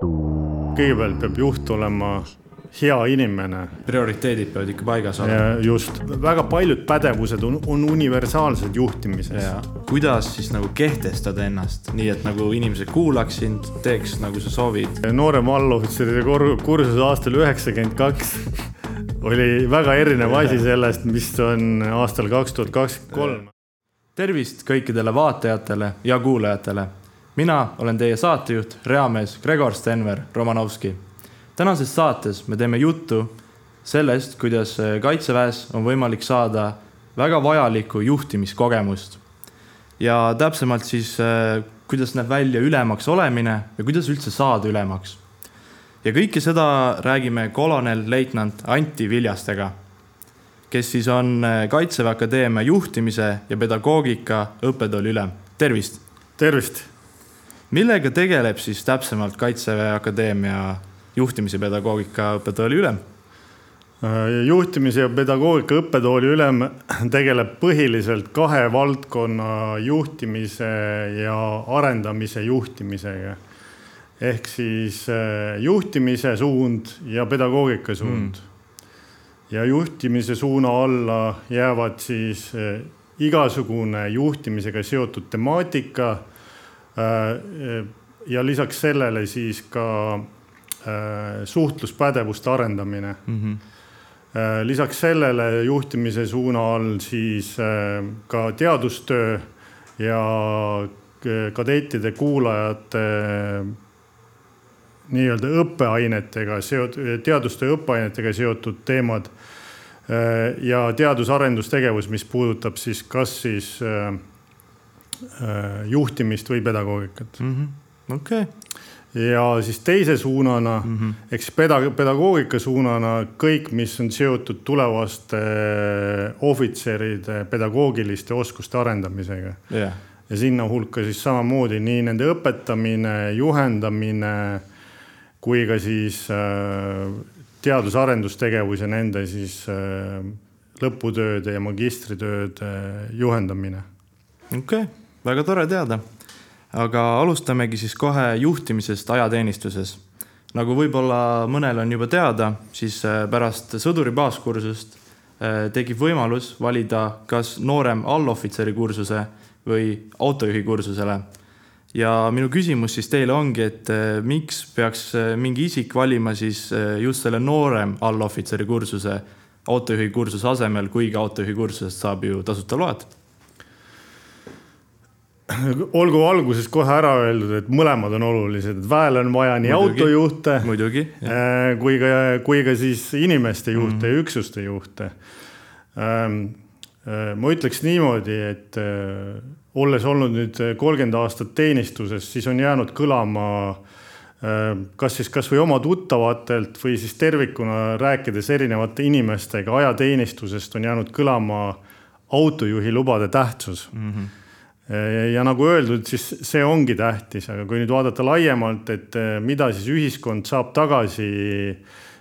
kõigepealt peab juht olema hea inimene. prioriteedid peavad ikka paigas olema. just, väga paljud pädevused on, on universaalsed juhtimises. kuidas siis nagu kehtestada ennast, nii et nagu inimesed kuulaks sind, teeks nagu sa soovid? noorem allohvitseride kursus aastal üheksakümmend kaks oli väga erinev asi sellest, mis on aastal kaks tuhat kakskümmend kolm. tervist kõikidele vaatajatele ja kuulajatele. Mina olen teie saatejuht, reamees Gregor Stenver Romanovski tänases saates me teeme juttu sellest, kuidas äh, kaitseväes on võimalik saada väga vajalikku juhtimiskogemust. ja täpsemalt siis, äh, kuidas näeb välja ülemaks olemine ja kuidas üldse saada ülemaks. ja kõike seda räägime kolonel-leitnant Anti Viljastega, kes siis on äh, Kaitseväe Akadeemia juhtimise ja pedagoogika õppetooli ülem. tervist! tervist! Millega tegeleb siis täpsemalt Kaitseväe Akadeemia juhtimise pedagoogika õppetooli ülem. Äh, juhtimise ja pedagoogika õppetooli ülem tegeleb põhiliselt kahe valdkonna juhtimise ja arendamise juhtimisega. ehk siis äh, juhtimise suund ja pedagoogika suund mm.. ja juhtimise suuna alla jäävad siis äh, igasugune juhtimisega seotud temaatika. Ja lisaks sellele siis ka Äh, suhtluspädevuste arendamine mm. -hmm. lisaks sellele juhtimise suuna all siis äh, ka teadustöö ja kadettide kuulajate nii-öelda õppeainetega seotud, teadustöö õppeainetega seotud teemad. ja teadus-arendustegevus, mis puudutab siis kas siis juhtimist või pedagoogikat mm. -hmm. okei okay ja siis teise suunana mm -hmm. siis peda-, pedagoogika suunana kõik, mis on seotud tulevaste ohvitseride pedagoogiliste oskuste arendamisega yeah.. ja sinna hulka siis samamoodi nii nende õpetamine, juhendamine kui ka siis äh, teadus-arendustegevus ja nende siis äh, lõputööde ja magistritööde juhendamine. okei okay., väga tore teada aga alustamegi siis kohe juhtimisest ajateenistuses. nagu võib-olla mõnel on juba teada, siis äh, pärast sõduri baaskursust äh, tekib võimalus valida kas noorem allohvitseri kursuse või autojuhi kursusele. ja minu küsimus siis teile ongi, et äh, miks peaks mingi isik valima siis just selle noorem allohvitseri kursuse autojuhi kursuse asemel, kuigi autojuhi kursusest saab ju tasuta load olgu alguses kohe ära öeldud, et mõlemad on olulised, et väel on vaja nii muidugi, autojuhte muidugi, äh, kui ka, kui ka siis inimeste juhte mm -hmm. ja üksuste juhte. Ähm, äh, ma ütleks niimoodi, et äh, olles olnud nüüd kolmkümmend aastat teenistuses, siis on jäänud kõlama kas siis kasvõi oma tuttavatelt või siis tervikuna rääkides erinevate inimestega ajateenistusest on jäänud kõlama autojuhi lubade tähtsus mm. -hmm ja nagu öeldud, siis see ongi tähtis, aga kui nüüd vaadata laiemalt, et eh, mida siis ühiskond saab tagasi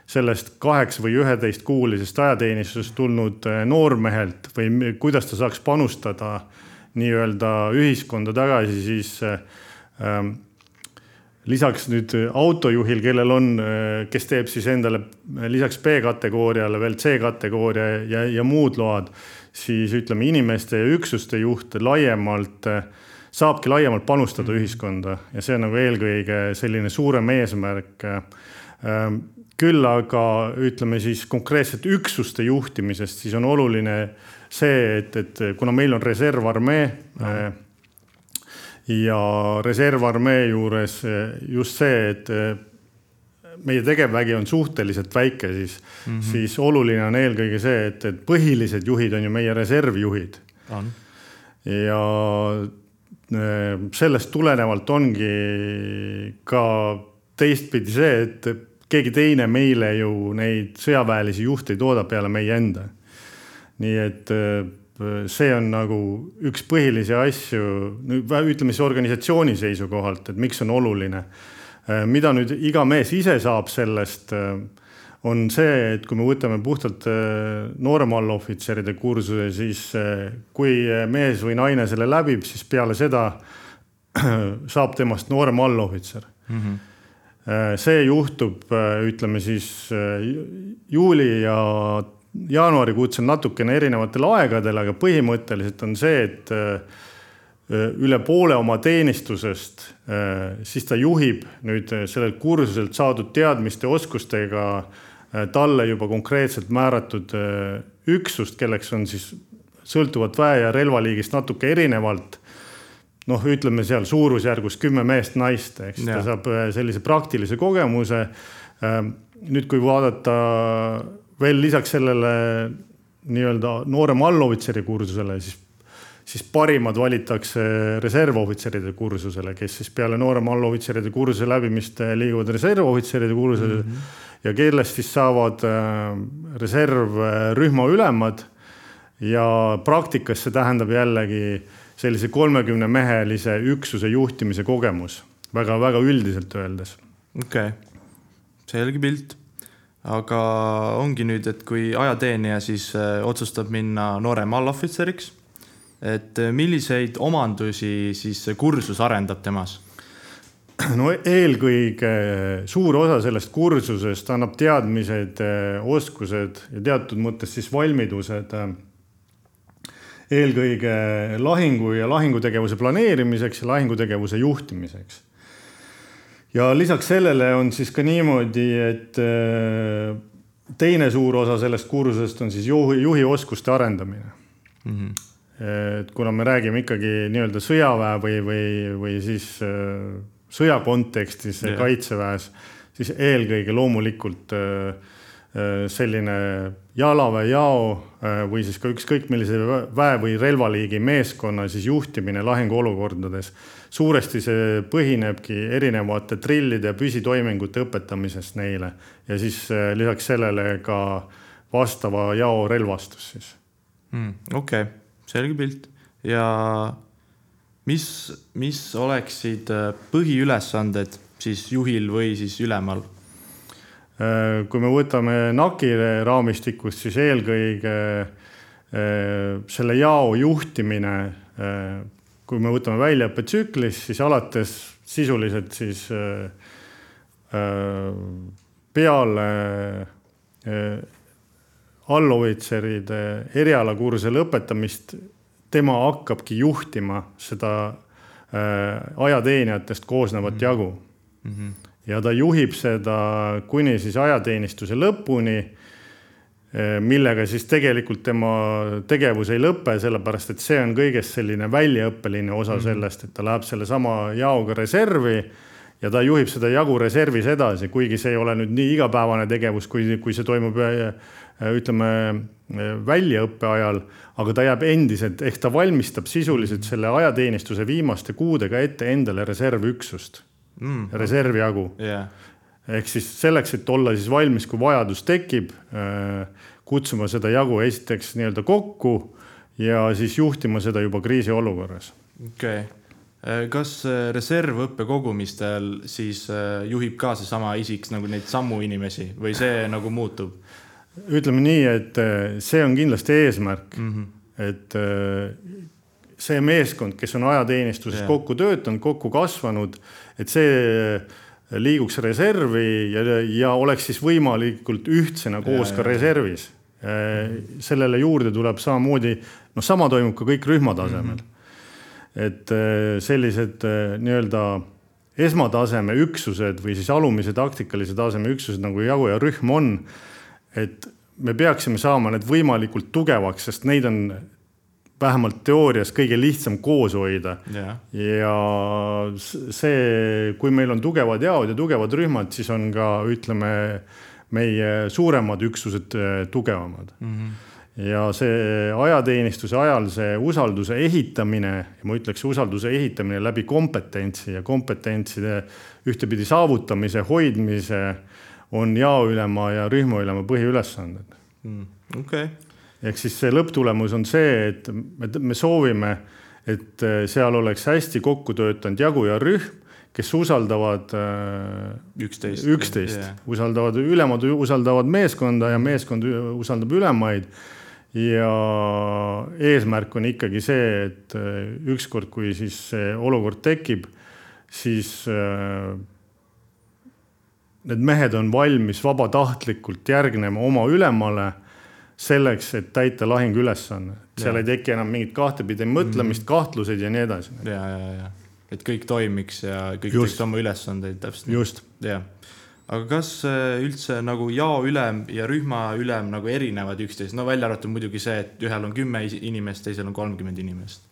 sellest kaheksa või üheteist kuulisest ajateenistusest tulnud eh, noormehelt või kuidas ta saaks panustada nii-öelda ühiskonda tagasi, siis ähm, lisaks nüüd autojuhil, kellel on, kes teeb siis endale lisaks B-kategooriale veel C-kategooria ja, ja muud load siis ütleme, inimeste ja üksuste juht laiemalt saabki laiemalt panustada mhm. ühiskonda ja see on nagu eelkõige selline suurem eesmärk. Ähm, küll aga ütleme siis konkreetselt üksuste juhtimisest, siis on oluline see, et, et kuna meil on reservarmee no. Äh, ja reservarmee juures just see, et meie tegevvägi on suhteliselt väike, siis mm, -hmm. siis oluline on eelkõige see, et, et põhilised juhid on ju meie reservjuhid. ja äh, sellest tulenevalt ongi ka teistpidi see, et keegi teine meile ju neid sõjaväelisi juhte ei tooda peale meie enda. nii et äh, see on nagu üks põhilisi asju, ütleme siis organisatsiooni seisukohalt, et miks on oluline mida nüüd iga mees ise saab sellest, äh, on see, et kui me võtame puhtalt äh, noorema allohvitseride kursuse, siis kui mees või naine selle läbib, siis peale seda saab temast noorem allohvitser mm. -hmm. see juhtub, ütleme siis juuli ja jaanuarikuudselt natukene erinevatel aegadel, aga põhimõtteliselt on see, et üle poole oma teenistusest, siis ta juhib nüüd sellelt kursuselt saadud teadmiste, oskustega talle juba konkreetselt määratud üksust, kelleks on siis sõltuvalt väe ja relvaliigist natuke erinevalt. noh, ütleme seal suurusjärgus kümme meest-naist, eks ja. ta saab sellise praktilise kogemuse. nüüd, kui vaadata veel lisaks sellele nii-öelda noorema allohvitseri kursusele, siis siis parimad valitakse reservohvitseride kursusele, kes siis peale noorema allohvitseride kursuse läbimist liiguvad reservohvitseride kursusele mm. -hmm. ja kellest siis saavad äh, reservrühma ülemad. ja praktikas see tähendab jällegi sellise kolmekümne mehelise üksuse juhtimise kogemus väga-väga üldiselt öeldes. okei okay., selge pilt aga ongi nüüd, et kui ajateenija siis äh, otsustab minna noorema allohvitseriks et äh, milliseid omandusi siis see kursus arendab temas? no eelkõige suur osa sellest kursusest annab teadmised, äh, oskused ja teatud mõttes siis valmidused äh, eelkõige lahingu ja lahingutegevuse planeerimiseks ja lahingutegevuse juhtimiseks. ja lisaks sellele on siis ka niimoodi, et teine suur osa sellest kursusest on siis juhi, juhi oskuste arendamine mm. -hmm et kuna me räägime ikkagi nii-öelda sõjaväe või, või, või siis äh, sõja kontekstis yeah. kaitseväes, siis eelkõige loomulikult äh, äh, selline jalaväejao või siis ka ükskõik millise väe või relvaliigi meeskonna siis juhtimine lahinguolukordades. suuresti see põhinebki erinevate trillide ja püsitoimingute õpetamisest neile ja siis lisaks sellele ka vastava jao relvastus siis mm,. okei okay selge pilt ja mis, mis oleksid äh, põhiülesanded siis juhil või siis ülemal? Äh, kui me võtame NAK-i raamistikust, siis eelkõige äh, selle jao juhtimine, kui me võtame väljaõppetsüklis, siis alates sisuliselt siis peale allohvitseride erialakursuse lõpetamist, tema hakkabki juhtima seda äh, ajateenijatest koosnevat mm -hmm. jagu mm. -hmm. ja ta juhib seda kuni siis ajateenistuse lõpuni äh, millega siis tegelikult tema tegevus ei lõpe, sellepärast et see on kõigest selline väljaõppeline osa mm -hmm. sellest, et ta läheb sellesama jaoga reservi ja ta juhib seda jagu reservis edasi, kuigi see ei ole nüüd nii igapäevane tegevus, kui, kui see toimub Äh, ütleme äh, väljaõppe ajal, aga ta jääb endiselt, ehk ta valmistab sisuliselt selle ajateenistuse viimaste kuudega ette endale reservüksust mm., reservjagu yeah.. ehk siis selleks, et olla siis valmis, kui vajadus tekib, äh, kutsuma seda jagu esiteks nii-öelda kokku ja siis juhtima seda juba kriisiolukorras. okei okay., kas reservõppe kogumistel siis juhib ka seesama isik nagu neid samu inimesi või see nagu muutub? Ütleme nii, et äh, see on kindlasti eesmärk mm, -hmm. et äh, see meeskond, kes on ajateenistuses yeah. kokku töötanud, kokku kasvanud, et see liiguks reservi ja, ja oleks siis võimalikult ühtsena koos ja, ka ja, reservis. Äh, sellele juurde tuleb samamoodi, noh, sama toimub ka kõik rühma tasemel mm. -hmm. et sellised nii-öelda esmataseme üksused või siis alumise taktikalise taseme üksused nagu jagu ja rühm on et me peaksime saama need võimalikult tugevaks, sest neid on vähemalt teoorias kõige lihtsam koos hoida. Yeah.. ja see, kui meil on tugevad jaod ja tugevad rühmad, siis on ka, ütleme, meie suuremad üksused äh, tugevamad. Mm. -hmm ja see ajateenistuse ajal see usalduse ehitamine, ma ütleks usalduse ehitamine läbi kompetentsi ja kompetentside ühtepidi saavutamise, hoidmise on jaoülema ja rühmaülema põhiülesanded mm,. okei okay. ehk siis see lõpptulemus on see, et me, me soovime, et äh, seal oleks hästi kokku töötanud jagu ja rühm, kes usaldavad äh, üksteist, üksteist yeah., usaldavad ülemad, usaldavad meeskonda ja meeskond usaldab ülemaid ja eesmärk on ikkagi see, et äh, ükskord, kui siis see olukord tekib, siis need mehed on valmis vabatahtlikult järgnema oma ülemale selleks, et täita lahinguülesanne. seal Ja. ei teki enam mingit kahtepidi mõtlemist mm, -hmm. kahtluseid ja nii edasi. ja, ja, ja et kõik toimiks ja kõik teeks oma ülesandeid täpselt just, jah, aga kas äh, üldse nagu jaoülem ja rühmaülem nagu erinevad üksteisest, no välja arvatud muidugi see, et ühel on kümme inimest, teisel on kolmkümmend inimest.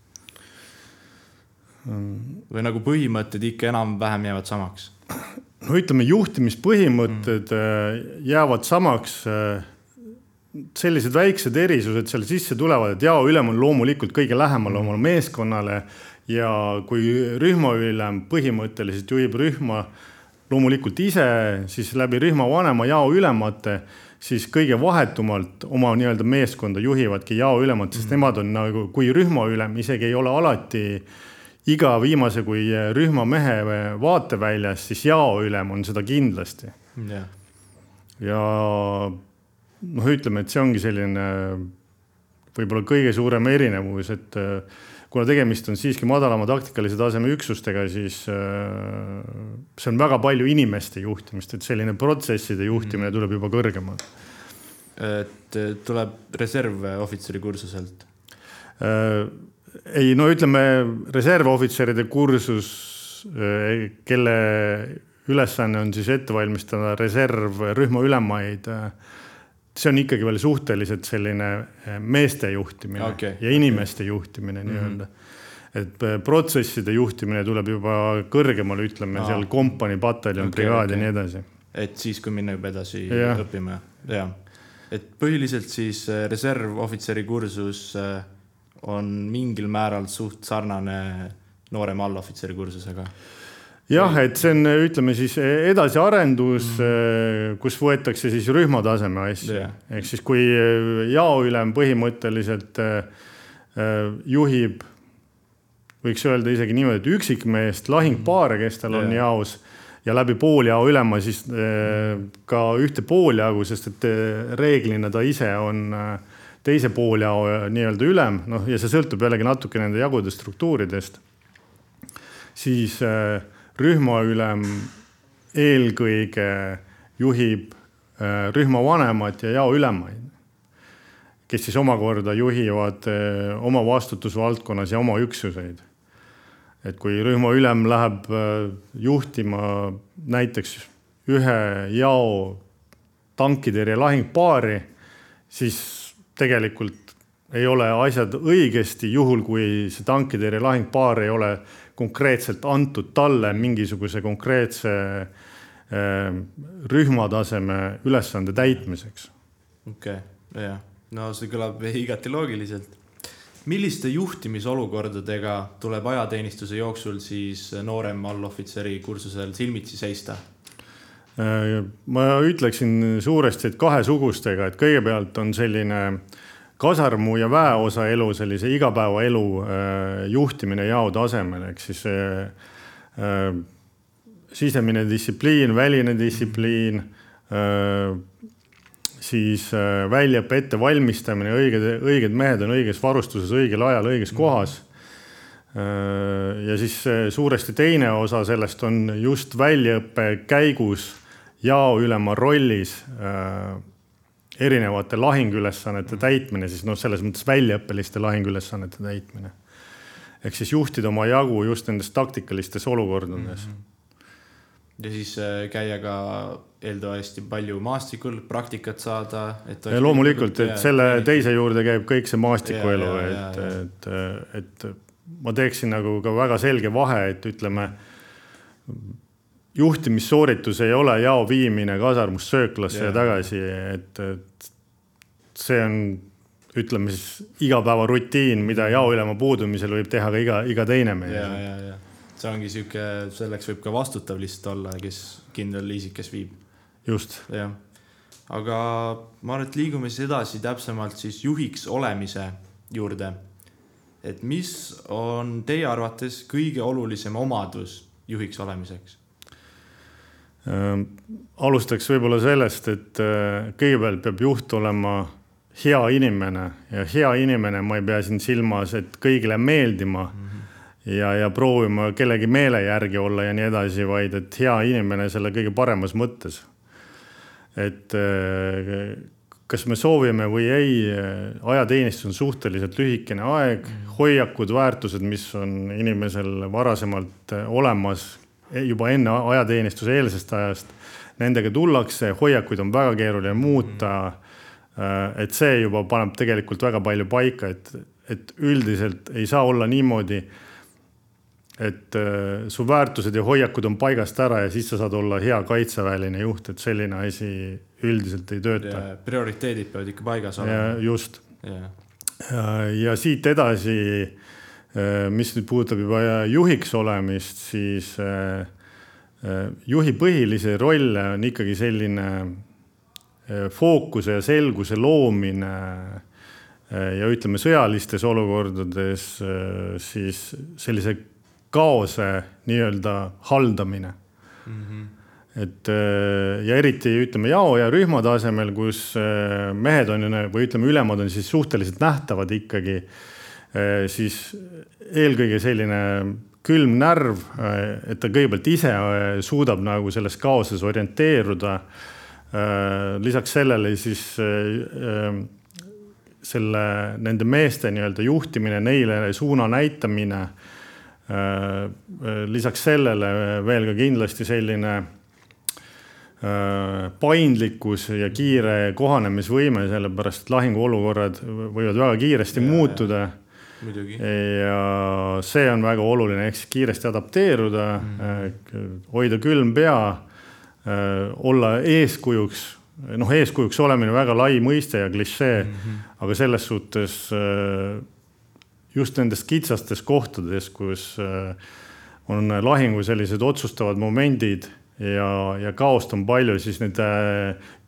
või nagu põhimõtted ikka enam-vähem jäävad samaks? no ütleme, juhtimispõhimõtted mm. jäävad samaks. sellised väiksed erisused seal sisse tulevad, et jaoülem on loomulikult kõige lähemal mm. oma meeskonnale ja kui rühmaülem põhimõtteliselt juhib rühma loomulikult ise, siis läbi rühma vanema jaoülemate, siis kõige vahetumalt oma nii-öelda meeskonda juhivadki jaoülemad, sest mm. nemad on nagu, kui rühmaülem isegi ei ole alati iga viimase kui rühmamehe vaateväljas, siis jaoülem on seda kindlasti. jah, ja noh, ütleme, et see ongi selline võib-olla kõige suurem erinevus, et äh, kuna tegemist on siiski madalama taktikalise taseme üksustega, siis see on väga palju inimeste juhtimist, et selline protsesside juhtimine tuleb juba kõrgemale. et tuleb reservohvitseri kursuselt. Ei no ütleme, reservohvitseride kursus, kelle ülesanne on siis ette valmistada reservrühma ülemaid. see on ikkagi veel suhteliselt selline meeste juhtimine Okay, ja inimeste okay. juhtimine nii-öelda mm. -hmm. et protsesside juhtimine tuleb juba kõrgemale, ütleme Aa. seal kompanii, pataljon Okay, brigaad okay. ja nii edasi. et siis, kui minna juba edasi Jah. õppima, jah. et põhiliselt siis reservohvitseri kursus äh, on mingil määral suht sarnane noorema allohvitseri kursusega. jah, et see on, ütleme siis edasiarendus mm., kus võetakse siis rühma taseme asju Jah. ehk siis kui jaoülem põhimõtteliselt juhib, võiks öelda isegi niimoodi, et üksikmeest lahingpaare, kes tal on Jah. jaos ja läbi pooljao ülema siis ka ühte pooljagu, sest et reeglina ta ise on äh, teise pooljao nii-öelda ülem, noh ja see sõltub jällegi natuke nende jagude struktuuridest. siis rühmaülem eelkõige juhib rühma vanemat ja jaoülemaid, kes siis omakorda juhivad oma vastutusvaldkonnas ja oma üksuseid. et kui rühmaülem läheb äh, juhtima näiteks ühe jao tankitõrje lahingpaari, siis tegelikult ei ole asjad õigesti, juhul kui see tankitõrje lahingpaar ei ole konkreetselt antud talle mingisuguse konkreetse äh, rühmataseme ülesande täitmiseks. okei okay,, jah, no see kõlab igati loogiliselt. milliste juhtimisolukordadega tuleb ajateenistuse jooksul siis noorem allohvitseri kursusel silmitsi seista? Äh, ma ütleksin suuresti, et kahesugustega, et kõigepealt on selline kasarmu ja väeosa elu, sellise igapäevaelu äh, juhtimine jao tasemel, ehk siis äh, sisemine distsipliin, väline distsipliin siis väljaõppe ettevalmistamine, õiged, õiged mehed on õiges varustuses õigel ajal õiges kohas äh,. ja siis suuresti teine osa sellest on just väljaõppe käigus jaoülema rollis äh, erinevate lahingülesannete täitmine, siis noh, selles mõttes väljaõppeliste lahingülesannete täitmine. ehk siis juhtida oma jagu just nendes taktikalistes olukordades mm. -hmm. ja siis äh, käia ka eeldatavasti palju maastikul praktikat saada. ja loomulikult, et selle teise juurde käib kõik see maastikuelu, Ja, ja, ja, et, ja. et, et ma teeksin nagu ka väga selge vahe, et ütleme juhtimissooritus ei ole jao viimine kasarmust sööklasse ja, Jaa. ja tagasi, et, et see on, ütleme siis igapäevarutiin, mida jaoülema puudumisel võib teha ka iga, iga teine ja, mees. ja, ja see ongi sihuke, selleks võib ka vastutav lihtsalt olla, kes kindel isik, kes viib, just, jah. aga ma arvan, et liigume siis edasi täpsemalt siis juhiks olemise juurde. et mis on teie arvates kõige olulisem omadus juhiks olemiseks? Äh, alustaks võib-olla sellest, et äh, kõigepealt peab juht olema hea inimene ja hea inimene, ma ei pea siin silmas, et kõigile meeldima mm. -hmm. ja, ja proovima kellegi meele järgi olla ja nii edasi, vaid et hea inimene selle kõige paremas mõttes. et äh, kas me soovime või ei, ajateenistus on suhteliselt lühikene aeg, hoiakud, väärtused, mis on inimesel varasemalt olemas juba enne ajateenistuse eelsest ajast, nendega tullakse, hoiakuid on väga keeruline muuta. et see juba paneb tegelikult väga palju paika, et, et üldiselt ei saa olla niimoodi et äh, su väärtused ja hoiakud on paigast ära ja siis sa saad olla hea kaitseväeline juht, et selline asi üldiselt ei tööta. prioriteedid peavad ikka paigas olema. just. ja siit edasi, äh, mis nüüd puudutab juba juhiks olemist, siis äh, juhi põhilisi rolle on ikkagi selline fookuse ja selguse loomine ja ütleme, sõjalistes olukordades siis sellise kaose nii-öelda haldamine mm. -hmm. et äh, ja eriti ütleme jao ja rühma tasemel, kus äh, mehed on või ütleme, ülemad on siis suhteliselt nähtavad ikkagi, äh, siis eelkõige selline külm närv, et ta kõigepealt ise suudab nagu selles kaoses orienteeruda. lisaks sellele siis selle, nende meeste nii-öelda juhtimine, neile suuna näitamine Äh, äh, lisaks sellele veel ka kindlasti selline äh, paindlikkus ja kiire kohanemisvõime, sellepärast et lahinguolukorrad võivad väga kiiresti ja, muutuda. ja see on väga oluline, ehk siis kiiresti adapteeruda mm., hoida külm pea, olla eeskujuks noh, eeskujuks olemine väga lai mõiste ja klišee mm, -hmm. aga selles suhtes just nendes kitsastes kohtades, kus on lahingu sellised otsustavad momendid ja, ja kaost on palju, siis need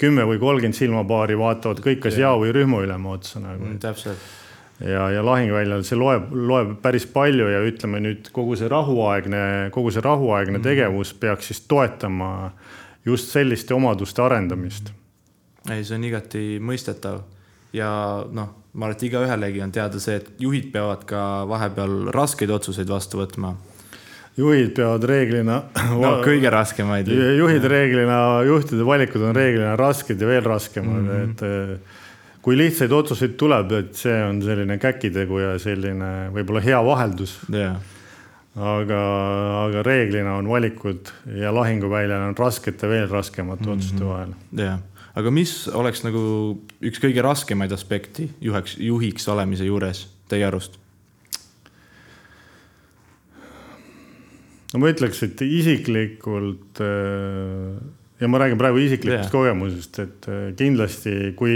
kümme või kolmkümmend silmapaari vaatavad kõik kas jao või rühmaülema otsa nagu mm,. täpselt. Ja, ja lahinguväljal see loeb, loeb päris palju ja ütleme nüüd kogu see rahuaegne, kogu see rahuaegne mm. tegevus peaks siis toetama just selliste omaduste arendamist. ei, see on igati mõistetav ja noh ma arvan, et igaühelegi on teada see, et juhid peavad ka vahepeal raskeid otsuseid vastu võtma. juhid peavad reeglina no,. kõige raskemaid. juhid reeglina, juhtide valikud on reeglina rasked ja veel raskemad mm, -hmm. et kui lihtsaid otsuseid tuleb, et see on selline käkitegu ja selline võib-olla hea vaheldus yeah. aga, aga reeglina on valikud ja lahinguväljal on raskete, veel raskemate mm -hmm. otsuste vahel. jah yeah aga mis oleks nagu üks kõige raskemaid aspekti juheks, juhiks olemise juures teie arust? no ma ütleks, et isiklikult äh, ja ma räägin praegu isiklikust yeah. kogemusest, et äh, kindlasti kui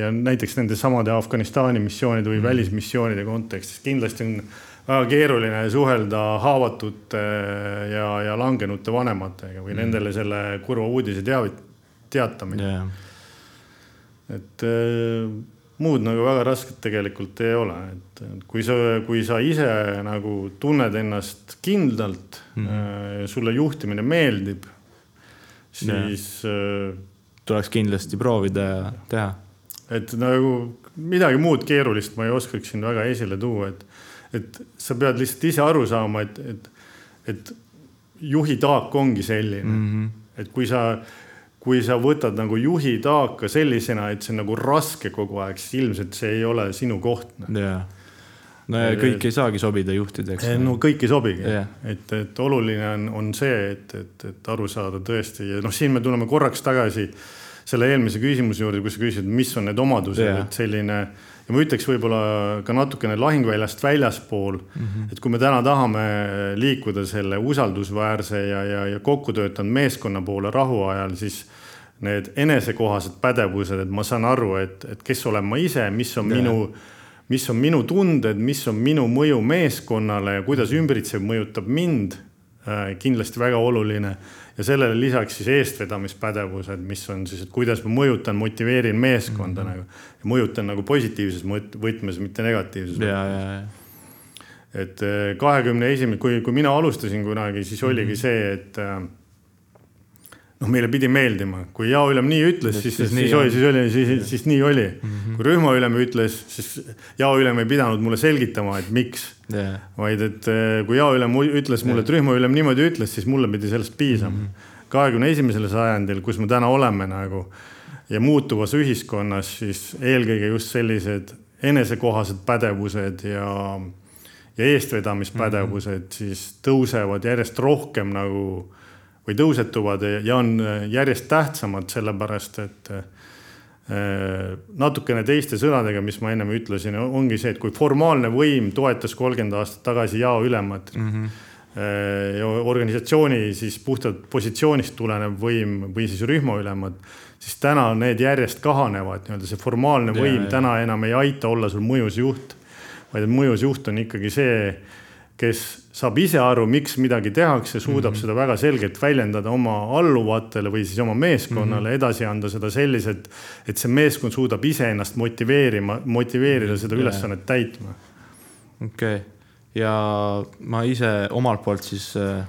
ja näiteks nende samade Afganistani missioonide või mm. välismissioonide kontekstis kindlasti on väga keeruline suhelda haavatute ja, ja langenute vanematega või mm. nendele selle kurva uudise teavit-, teatamine yeah.. et äh, muud nagu väga rasket tegelikult ei ole, et kui sa, kui sa ise nagu tunned ennast kindlalt mm, -hmm. sulle juhtimine meeldib, siis yeah.. tuleks kindlasti proovida ja teha. et nagu midagi muud keerulist ma ei oskaks siin väga esile tuua, et, et sa pead lihtsalt ise aru saama, et, et, et juhi taak ongi selline mm, -hmm. et kui sa kui sa võtad nagu juhi taaka sellisena, et see on nagu raske kogu aeg, siis ilmselt see ei ole sinu koht. Noh. No ja kõik ei saagi sobida juhtideks. no kõik ei sobigi yeah., et, et oluline on, on see, et, et, et aru saada tõesti ja noh, siin me tuleme korraks tagasi selle eelmise küsimuse juurde, kus sa küsisid, mis on need omadused yeah., et selline ja ma ütleks võib-olla ka natukene lahingväljast väljaspool mm. -hmm. et kui me täna tahame liikuda selle usaldusväärse ja, ja, ja kokku töötanud meeskonna poole rahuajal, siis need enesekohased pädevused, et ma saan aru, et, et kes olen ma ise, mis on yeah. minu, mis on minu tunded, mis on minu mõju meeskonnale ja kuidas ümbritsev mõjutab mind äh,. kindlasti väga oluline ja sellele lisaks siis eestvedamispädevused, mis on siis, et kuidas ma mõjutan, motiveerin meeskonda mm -hmm. nagu. mõjutan nagu positiivses võtmes, mitte negatiivses võtmes. et eh, kahekümne esimene, kui, kui mina alustasin kunagi, siis oligi mm -hmm. see, et äh, noh, meile pidi meeldima, kui jaoülem nii ütles, siis, siis, siis, oli, siis oli, siis, siis nii oli mm. -hmm. kui rühmaülem ütles, siis jaoülem ei pidanud mulle selgitama, et miks yeah. vaid et eh, kui jaoülem ütles mulle, et rühmaülem niimoodi ütles, siis mulle pidi sellest piisama. kahekümne esimesel sajandil, kus me täna oleme nagu ja muutuvas ühiskonnas, siis eelkõige just sellised enesekohased pädevused ja, ja eestvedamispädevused mm -hmm. siis tõusevad järjest rohkem nagu või tõusetuvad ja on järjest tähtsamad, sellepärast et eh, natukene teiste sõnadega, mis ma ennem ütlesin, ongi see, et kui formaalne võim toetas kolmkümmend aastat tagasi jaoülemat mm. -hmm ja organisatsiooni siis puhtalt positsioonist tulenev võim või siis rühmaülemad, siis täna need järjest kahanevad, nii-öelda see formaalne Ja, võim ja. täna enam ei aita olla sul mõjus juht. vaid mõjus juht on ikkagi see, kes saab ise aru, miks midagi tehakse, suudab mm -hmm. seda väga selgelt väljendada oma alluvatele või siis oma meeskonnale mm, -hmm. edasi anda seda selliselt, et see meeskond suudab iseennast motiveerima, motiveerida seda Jaa. ülesannet täitma. okei okay. ja ma ise omalt poolt siis äh,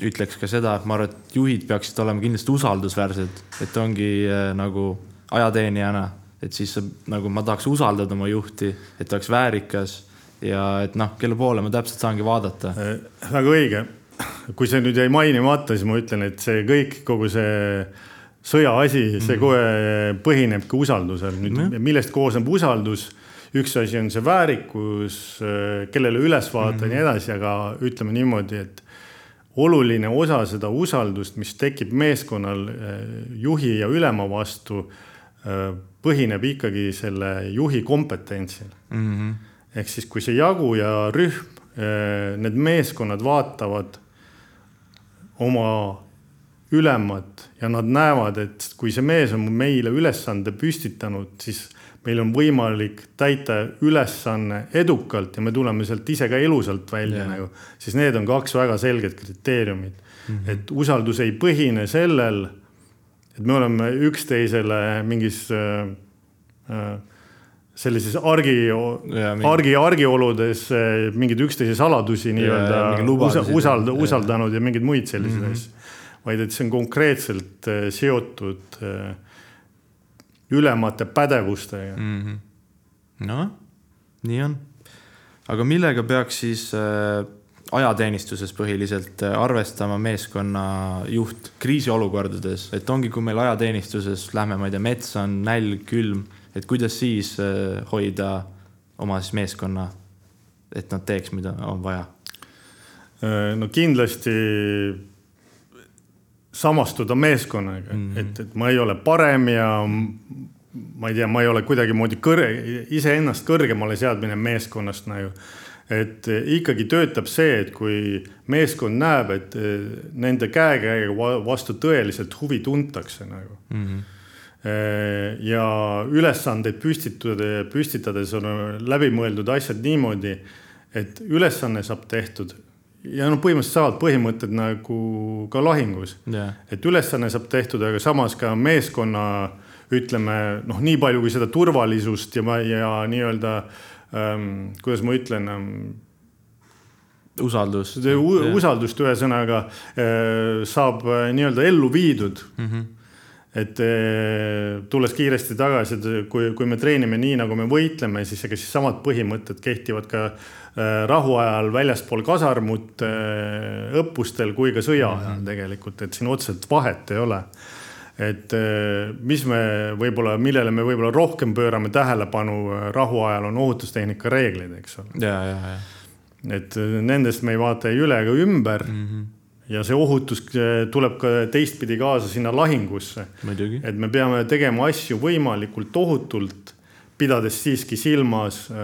ütleks ka seda, et ma arvan, et juhid peaksid olema kindlasti usaldusväärsed, et ongi äh, nagu ajateenijana, et siis nagu ma tahaks usaldada oma juhti, et ta oleks väärikas ja et noh, kelle poole ma täpselt saangi vaadata. Äh, väga õige. kui see nüüd jäi mainimata, siis ma ütlen, et see kõik, kogu see sõja asi, see kohe põhinebki usaldusel. nüüd, millest koosneb usaldus? üks asi on see väärikus, kellele üles vaadata ja nii edasi, aga ütleme niimoodi, et oluline osa seda usaldust, mis tekib meeskonnal eh, juhi ja ülema vastu, põhineb ikkagi selle juhi kompetentsil Mm -hmm. Ehk siis, kui see jagu ja rühm, need meeskonnad vaatavad oma ülemat ja nad näevad, et kui see mees on meile ülesande püstitanud, siis meil on võimalik täita ülesanne edukalt ja me tuleme sealt ise ka elusalt välja Jaa. nagu, siis need on kaks väga selget kriteeriumit mm. -hmm. et usaldus ei põhine sellel, et me oleme üksteisele mingis äh, äh, sellises argi argi argioludes eh, mingeid üksteise saladusi nii-öelda usald- usaldanud ja mingeid muid selliseid mm -hmm. asju. vaid et see on konkreetselt eh, seotud eh, ülemate pädevustega mm.. mm. -hmm. noh, nii on. aga millega peaks siis äh, ajateenistuses põhiliselt arvestama meeskonna juht kriisiolukordades, et ongi, kui meil ajateenistuses lähme, ma ei tea, metsa on nälg, külm, et kuidas siis äh, hoida oma siis meeskonna, et nad teeks, mida on vaja. Eh, no kindlasti samastuda meeskonnaga mm. -hmm. et, et ma ei ole parem ja ma ei tea, ma ei ole kuidagimoodi kõrge, iseennast kõrgemale seadmine meeskonnast nagu. et eh, ikkagi töötab see, et kui meeskond näeb, et nende käekäigu va- vastu tõeliselt huvi tuntakse nagu Mm -hmm. Ja ülesandeid püstitada, püstitades on läbimõeldud asjad niimoodi, et ülesanne saab tehtud ja noh, põhimõtteliselt samad põhimõtted nagu ka lahingus, jah, et ülesanne saab tehtud, aga samas ka meeskonna ütleme noh, nii palju kui seda turvalisust ja, ja nii-öelda ähm,, kuidas ma ütlen ähm, usaldus. seda u- usaldust ühesõnaga äh, saab äh, nii-öelda ellu viidud mm. -hmm. Et eh, tulles kiiresti tagasi, et kui, kui me treenime nii, nagu me võitleme, siis ega siis samad põhimõtted kehtivad ka eh, rahuajal väljaspool kasarmut õppustel kui ka sõja ajal tegelikult, et siin otseselt vahet ei ole. et mis me võib-olla, millele me võib-olla rohkem pöörame tähelepanu rahuajal on ohutustehnika reeglid, eks ole. et nendest me ei vaata ei üle ega ümber mm. -hmm. Ja see ohutus eh, tuleb ka teistpidi kaasa sinna lahingusse et me peame tegema asju võimalikult ohutult, pidades siiski silmas äh,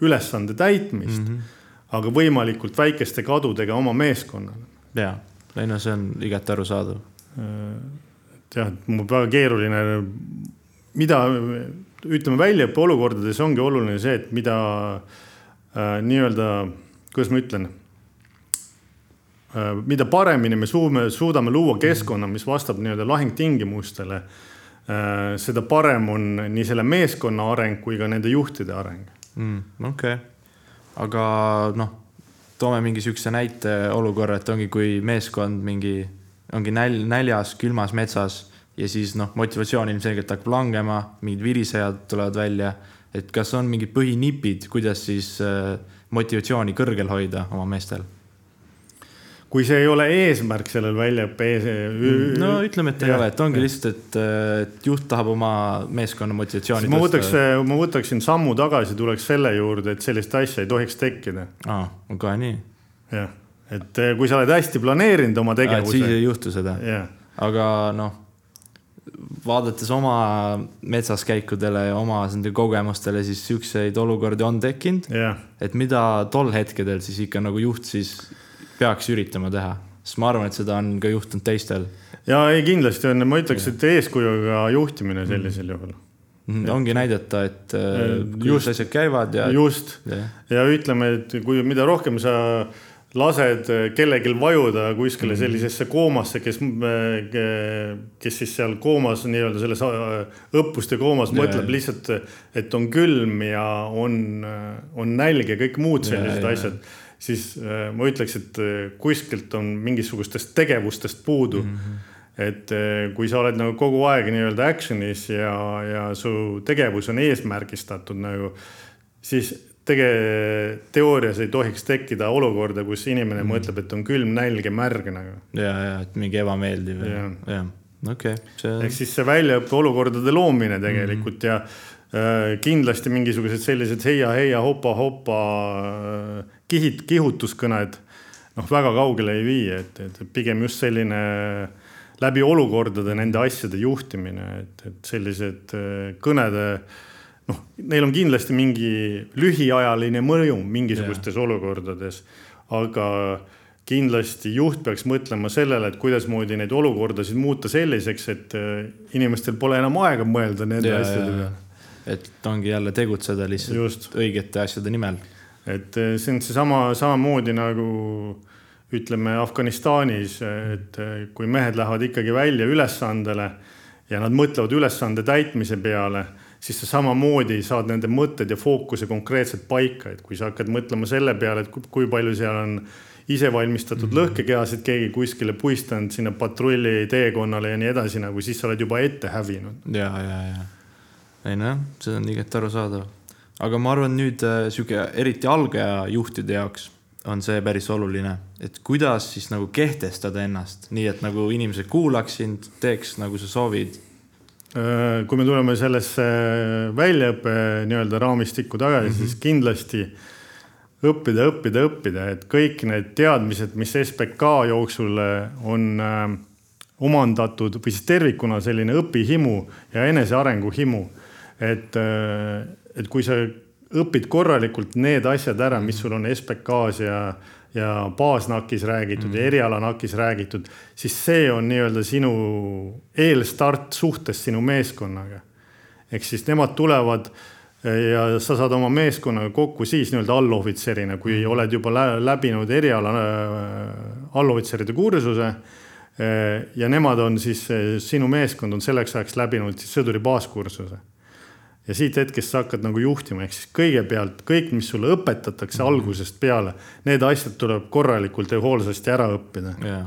ülesande täitmist mm. -hmm. aga võimalikult väikeste kadudega oma meeskonnale. ja, ei no see on igati arusaadav. et jah, et mul väga keeruline, mida ütleme väljaõppe olukordades ongi oluline see, et mida äh, nii-öelda, kuidas ma ütlen äh, mida paremini me suume, suudame luua keskkonna, mis vastab nii-öelda lahingtingimustele äh,, seda parem on nii selle meeskonna areng kui ka nende juhtide areng. mm,. okei okay., aga noh, toome mingi siukse näite olukorra, et ongi, kui meeskond mingi ongi nälj, näljas, külmas metsas ja siis noh, motivatsioon ilmselgelt hakkab langema, mingid virisejad tulevad välja. et kas on mingid põhinipid, kuidas siis äh, motivatsiooni kõrgel hoida oma meestel? Kui see ei ole eesmärk sellel väljaõppe ees. no ütleme, et ei ja, ole, et ongi lihtsalt, et, et juht tahab oma meeskonna motivatsiooni. ma võtaks, ma võtaksin sammu tagasi, tuleks selle juurde, et sellist asja ei tohiks tekkida. aa, on kohe nii? jah, et kui sa oled hästi planeerinud oma tegevuse. siis ei juhtu seda. aga noh vaadates oma metsaskäikudele ja oma nende kogemustele, siis siukseid olukordi on tekkinud et mida tol hetkedel siis ikka nagu juht siis peaks üritama teha, sest ma arvan, et seda on ka juhtunud teistel. ja ei, kindlasti on, ma ütleks, et eeskujuga juhtimine sellisel mm. juhul mm. ongi näidata, et just asjad käivad ja. just ja. ja ütleme, et kui, mida rohkem sa lased kellelgi vajuda kuskile mhm. sellisesse koomasse, kes, kes siis seal koomas nii-öelda selles äh, õppuste koomas ja, mõtleb lihtsalt, et on külm ja on, on nälg ja kõik muud sellised ja, asjad siis äh, ma ütleks, et äh, kuskilt on mingisugustest tegevustest puudu mm. -hmm et kui sa oled nagu kogu aeg nii-öelda action'is ja, ja su tegevus on eesmärgistatud nagu, siis tege-, teoorias ei tohiks tekkida olukorda, kus inimene mm. mõtleb, et on külm, nälg ja märg nagu. ja, ja et mingi ebameeldiv ja, ja okei okay,. See... ehk siis see väljaõppe olukordade loomine tegelikult mm. ja äh, kindlasti mingisugused sellised heia-heia-hopa-hopa äh, kihid, kihutuskõned noh, väga kaugele ei vii, et, et pigem just selline läbi olukordade nende asjade juhtimine, et, et sellised äh, kõnede noh, neil on kindlasti mingi lühiajaline mõju mingisugustes yeah. olukordades, aga kindlasti juht peaks mõtlema sellele, et kuidasmoodi neid olukordasid muuta selliseks, et äh, inimestel pole enam aega mõelda nende yeah, asjade peale. et ongi jälle tegutseda lihtsalt Just. õigete asjade nimel. Et äh, see on seesama, samamoodi nagu ütleme Afganistanis, et äh, kui mehed lähevad ikkagi välja ülesandele ja nad mõtlevad ülesande täitmise peale siis sa samamoodi saad nende mõtted ja fookuse konkreetselt paika, et kui sa hakkad mõtlema selle peale, et kui palju seal on isevalmistatud mm -hmm. lõhkekehasid, keegi kuskile puistanud sinna patrulli teekonnale ja nii edasi, nagu siis sa oled juba ette hävinud. ja, ja, ja. ei nojah, see on igati arusaadav. Aga ma arvan, nüüd äh, sihuke eriti algaja juhtide jaoks on see päris oluline, et kuidas siis nagu kehtestada ennast, nii et nagu inimesed kuulaks sind, teeks nagu sa soovid Äh, kui me tuleme sellesse väljaõppe nii-öelda raamistikku tagasi mm, -hmm. siis kindlasti õppida, õppida, õppida, et kõik need teadmised, mis SBK jooksul on äh, omandatud või siis tervikuna selline õpihimu ja enesearengu himu. et, äh, et kui sa õpid korralikult need asjad ära, mis sul on SBK-s ja ja baasnakis räägitud mm. ja erialanakis räägitud, siis see on nii-öelda sinu eelstart suhtes sinu meeskonnaga. ehk siis nemad tulevad eh, ja sa saad oma meeskonnaga kokku siis nii-öelda allohvitserina, kui mm. oled juba läbinud eriala äh, allohvitseride kursuse äh,. ja nemad on siis, sinu meeskond on selleks ajaks läbinud siis sõduri baaskursuse ja siit hetkest sa hakkad nagu juhtima, ehk siis kõigepealt kõik, mis sulle õpetatakse mm -hmm. algusest peale, need asjad tuleb korralikult ja hoolsasti ära õppida yeah..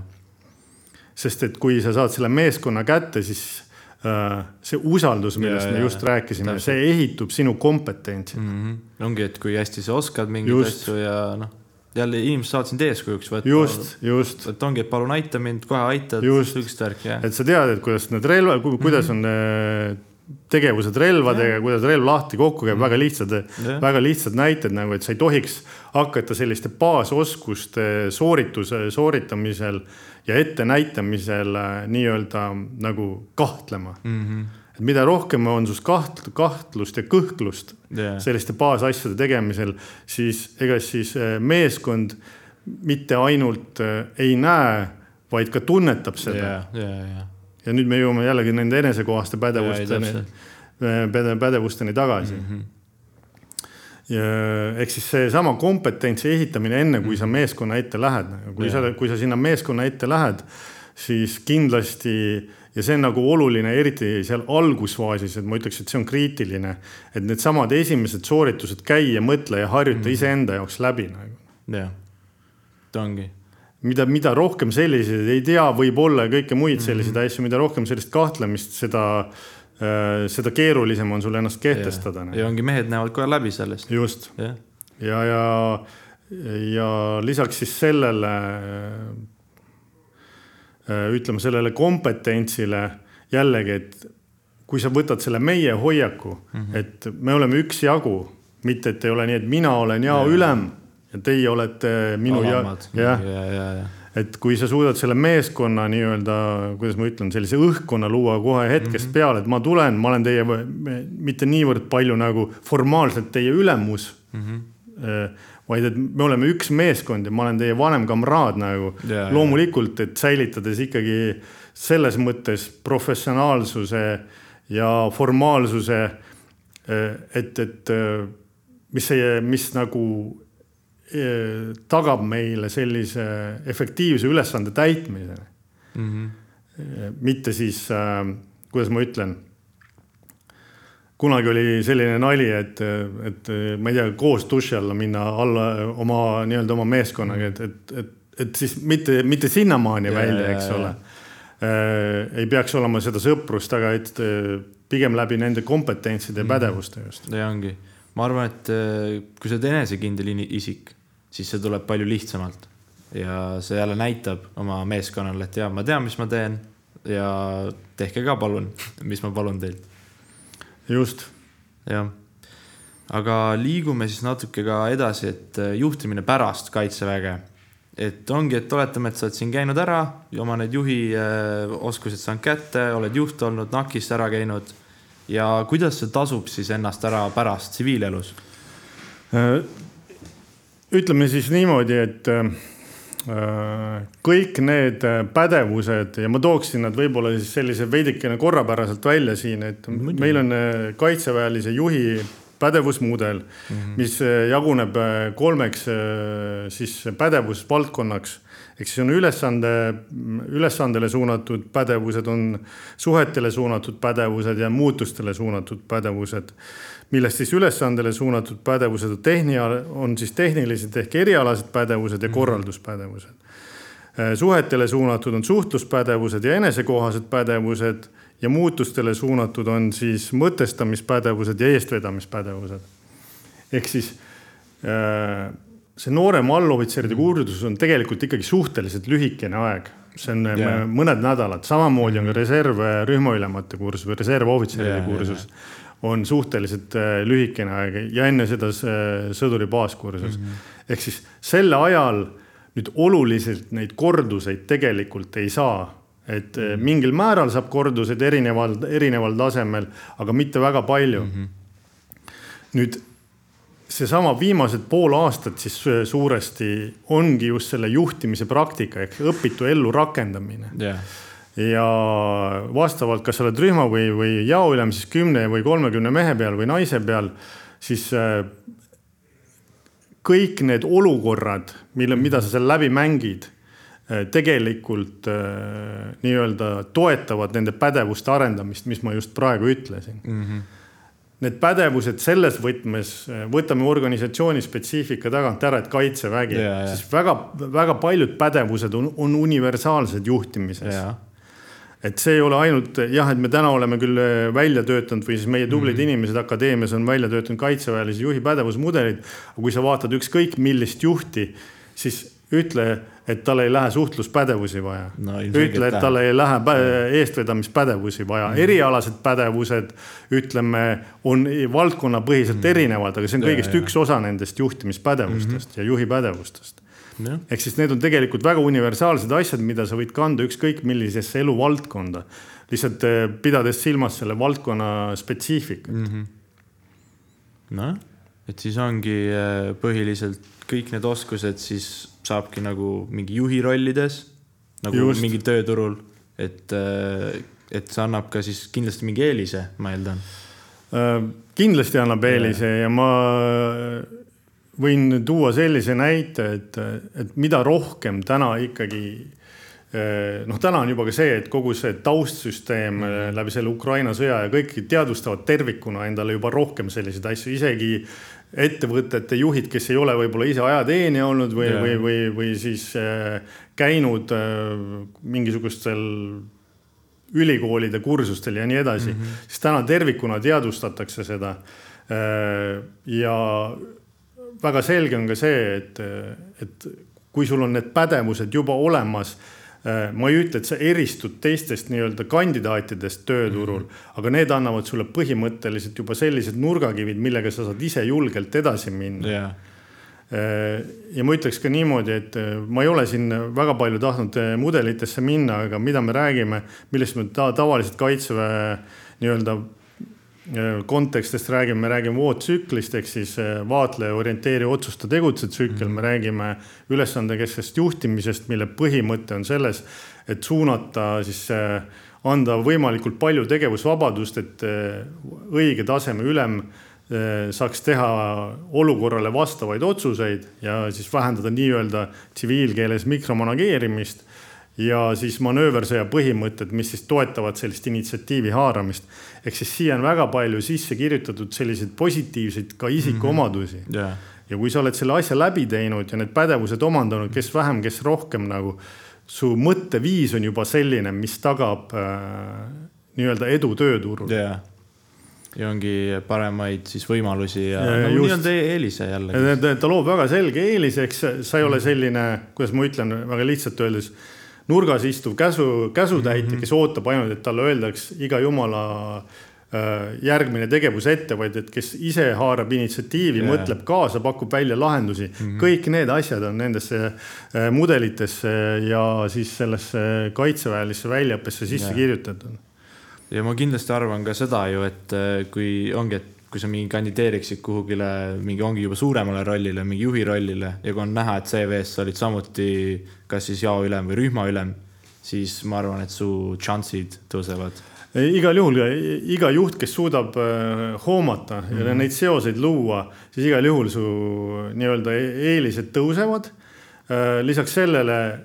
sest et kui sa saad selle meeskonna kätte, siis äh, see usaldus, millest yeah, me just yeah, rääkisime, see ehitub sinu kompetentsi mm. -hmm. ongi, et kui hästi sa oskad mingeid just. asju ja noh, jälle inimesed saavad sind eeskujuks võtta. just, just. et ongi, et palun aita mind, kohe aitad. just, et sa tead, et kuidas need relvad, kuidas mm -hmm. on tegevused relvadega, kuidas relv lahti kokku käib, väga lihtsad, väga lihtsad näited nagu, et sa ei tohiks hakata selliste baasoskuste soorituse, sooritamisel ja ettenäitamisel äh, nii-öelda nagu kahtlema mm. -hmm et mida rohkem on sus kaht-, kahtlust ja kõhklust yeah. selliste baasasjade tegemisel, siis ega siis äh, meeskond mitte ainult äh, ei näe, vaid ka tunnetab seda yeah,. Yeah, yeah ja nüüd me jõuame jällegi nende enesekohaste pädevusteni, päde, pädevusteni tagasi mm. -hmm ja ehk siis seesama kompetentsi ehitamine enne, kui sa mhm. meeskonna ette lähed, kui ja. sa, kui sa sinna meeskonna ette lähed, siis kindlasti ja see on nagu oluline, eriti seal algusfaasis, et ma ütleks, et see on kriitiline, et needsamad esimesed sooritused käi ja mõtle ja harjuta mm -hmm. iseenda jaoks läbi nagu. jah, ta ongi mida, mida rohkem selliseid ei tea, võib-olla ja kõike muid selliseid mm -hmm. asju, mida rohkem sellist kahtlemist, seda äh,, seda keerulisem on sul ennast kehtestada. ja ongi mehed näevad kohe läbi sellest. just. ja, ja, ja, ja lisaks siis sellele äh, ütleme sellele kompetentsile jällegi, et kui sa võtad selle meie hoiaku mm, -hmm. et me oleme üksjagu, mitte et ei ole nii, et mina olen jao ja. ülem ja teie olete minu Alamad. ja, ja, ja, ja, et kui sa suudad selle meeskonna nii-öelda, kuidas ma ütlen, sellise õhkkonna luua kohe hetkest mm -hmm. peale, et ma tulen, ma olen teie mitte niivõrd palju nagu formaalselt teie ülemus mm. -hmm. vaid et me oleme üks meeskond ja ma olen teie vanem kamraad nagu ja, loomulikult, et säilitades ikkagi selles mõttes professionaalsuse ja formaalsuse. et, et mis see, mis nagu tagab meile sellise efektiivse ülesande täitmise mm. -hmm. mitte siis, äh, kuidas ma ütlen. kunagi oli selline nali, et, et ma ei tea, koos duši alla minna alla oma nii-öelda oma meeskonnaga, et, et, et, et siis mitte, mitte sinnamaani ja, välja, eks ja, ole äh,. ei peaks olema seda sõprust, aga et pigem läbi nende kompetentside ja mhm. pädevuste just. ja ongi, ma arvan, et kui sa oled enesekindel isik siis see tuleb palju lihtsamalt. ja see jälle näitab oma meeskonnale, et ja ma tean, mis ma teen ja tehke ka palun, mis ma palun teilt. just. jah, aga liigume siis natuke ka edasi, et äh, juhtimine pärast kaitseväge. et ongi, et oletame, et sa oled siin käinud ära, oma need juhi äh, oskused saanud kätte, oled juht olnud, NAK-ist ära käinud ja kuidas see tasub siis ennast ära pärast tsiviilelus? Äh, ütleme siis niimoodi, et äh, kõik need pädevused ja ma tooksin nad võib-olla siis sellise veidikene korrapäraselt välja siin, et meil on äh, kaitseväelise juhi pädevusmudel mm, -hmm. mis äh, jaguneb kolmeks siis pädevusvaldkonnaks ehk siis on ülesande, ülesandele suunatud pädevused, on suhetele suunatud pädevused ja muutustele suunatud pädevused millest siis ülesandele suunatud pädevused on tehnia, on siis tehnilised ehk erialased pädevused ja mhm. korralduspädevused. Äh, suhetele suunatud on suhtluspädevused ja enesekohased pädevused ja muutustele suunatud on siis mõtestamispädevused ja eestvedamispädevused. ehk siis äh, see noorem allohvitseride mhm. kursus on tegelikult ikkagi suhteliselt lühikene aeg see on yeah. mõned nädalad, samamoodi on ka reservrühmaülemate kursus või reservohvitseride yeah, kursus yeah on suhteliselt äh, lühikene aeg ja enne seda sõduri baaskursus mm. -hmm. ehk siis selle ajal nüüd oluliselt neid korduseid tegelikult ei saa et -hmm. mingil määral saab korduseid erineval, erineval tasemel, aga mitte väga palju mm. -hmm. nüüd seesama viimased pool aastat siis suuresti ongi just selle juhtimise praktika ehk õpitu ellu rakendamine yeah ja vastavalt, kas sa oled rühma või, või jaoülem, siis kümne või kolmekümne mehe peal või naise peal, siis äh, kõik need olukorrad, mille, mida sa seal läbi mängid, tegelikult äh, nii-öelda toetavad nende pädevuste arendamist, mis ma just praegu ütlesin mm. -hmm need pädevused selles võtmes, võtame organisatsiooni spetsiifika tagant ära, et kaitsevägi yeah,, yeah. siis väga-väga paljud pädevused on, on universaalsed juhtimises yeah et see ei ole ainult jah, et me täna oleme küll äh, välja töötanud või siis meie tublid mm -hmm. inimesed akadeemias on välja töötanud kaitseväelise juhi pädevusmudelid. aga kui sa vaatad ükskõik millist juhti, siis ütle, et tal ei lähe suhtluspädevusi vaja no,. ütle, et tal ei lähe eestvedamispädevusi vaja mm, -hmm. erialased pädevused, ütleme, on valdkonnapõhiselt mm -hmm. erinevad, aga see on kõigest ja, ja. üks osa nendest juhtimispädevustest mm -hmm. ja juhi pädevustest ehk siis need on tegelikult väga universaalsed asjad, mida sa võid kanda ükskõik millisesse eluvaldkonda. lihtsalt eh, pidades silmas selle valdkonna spetsiifikat mm -hmm.. noh, et siis ongi eh, põhiliselt kõik need oskused siis saabki nagu mingi juhi rollides nagu Just. mingi tööturul, et, eh, et see annab ka siis kindlasti mingi eelise, ma eeldan. kindlasti annab eelise ja, ja ma võin tuua sellise näite, et, et mida rohkem täna ikkagi noh, täna on juba ka see, et kogu see taustsüsteem mm -hmm. läbi selle Ukraina sõja ja kõik teadvustavad tervikuna endale juba rohkem selliseid asju, isegi ettevõtete juhid, kes ei ole võib-olla ise ajateenija olnud või või, või, või siis äh, käinud äh, mingisugustel ülikoolide kursustel ja nii edasi mm, -hmm. siis täna tervikuna teadvustatakse seda äh,. ja väga selge on ka see, et, et kui sul on need pädevused juba olemas ma ei ütle, et sa eristud teistest nii-öelda kandidaatidest tööturul mm, -hmm. aga need annavad sulle põhimõtteliselt juba sellised nurgakivid, millega sa saad ise julgelt edasi minna yeah ja ma ütleks ka niimoodi, et äh, ma ei ole siin väga palju tahtnud äh, mudelitesse minna, aga mida me räägime, millest me ta tavaliselt kaitseväe nii-öelda kontekstist räägime, me räägime ootsüklist ehk siis äh, vaatleja, orienteeri, otsusta, tegutse tsükkel, me räägime ülesandekesksest juhtimisest, mille põhimõte on selles, et suunata siis äh, anda võimalikult palju tegevusvabadust, et äh, õige taseme ülem saaks teha olukorrale vastavaid otsuseid ja siis vähendada nii-öelda tsiviilkeeles mikromanageerimist ja siis manööversõja põhimõtted, mis siis toetavad sellist initsiatiivi haaramist. Ehk siis siia on väga palju sisse kirjutatud selliseid positiivseid ka isikuomadusi mm. -hmm. Yeah. ja kui sa oled selle asja läbi teinud ja need pädevused omandanud, kes vähem, kes rohkem nagu, su mõtteviis on juba selline, mis tagab äh, nii-öelda edu tööturul yeah ja ongi paremaid siis võimalusi ja, ja no, nii on teie eelise jälle. ta, ta loob väga selge eelise, eks sa ei ole selline, kuidas ma ütlen väga lihtsalt öeldes nurgas istuv käsu, käsutäitja mm, -hmm. kes ootab ainult, et talle öeldaks iga jumala äh, järgmine tegevus ette, vaid et kes ise haarab initsiatiivi yeah., mõtleb kaasa, pakub välja lahendusi mm. -hmm. kõik need asjad on nendesse äh, mudelitesse ja siis sellesse kaitseväelisse väljaõppesse sisse yeah. kirjutatud. ja ma kindlasti arvan ka seda ju, et äh, kui ongi, et kui sa mingi kandideeriksid kuhugile mingi, ongi juba suuremale rollile, mingi juhi rollile ja kui on näha, et CV-s sa olid samuti kas siis jaoülem või rühmaülem, siis ma arvan, et su šansid tõusevad igal juhul iga juht, kes suudab äh, hoomata mm -hmm. ja mhm. neid seoseid luua, siis igal juhul su nii-öelda e-, eelised tõusevad. Äh, lisaks sellele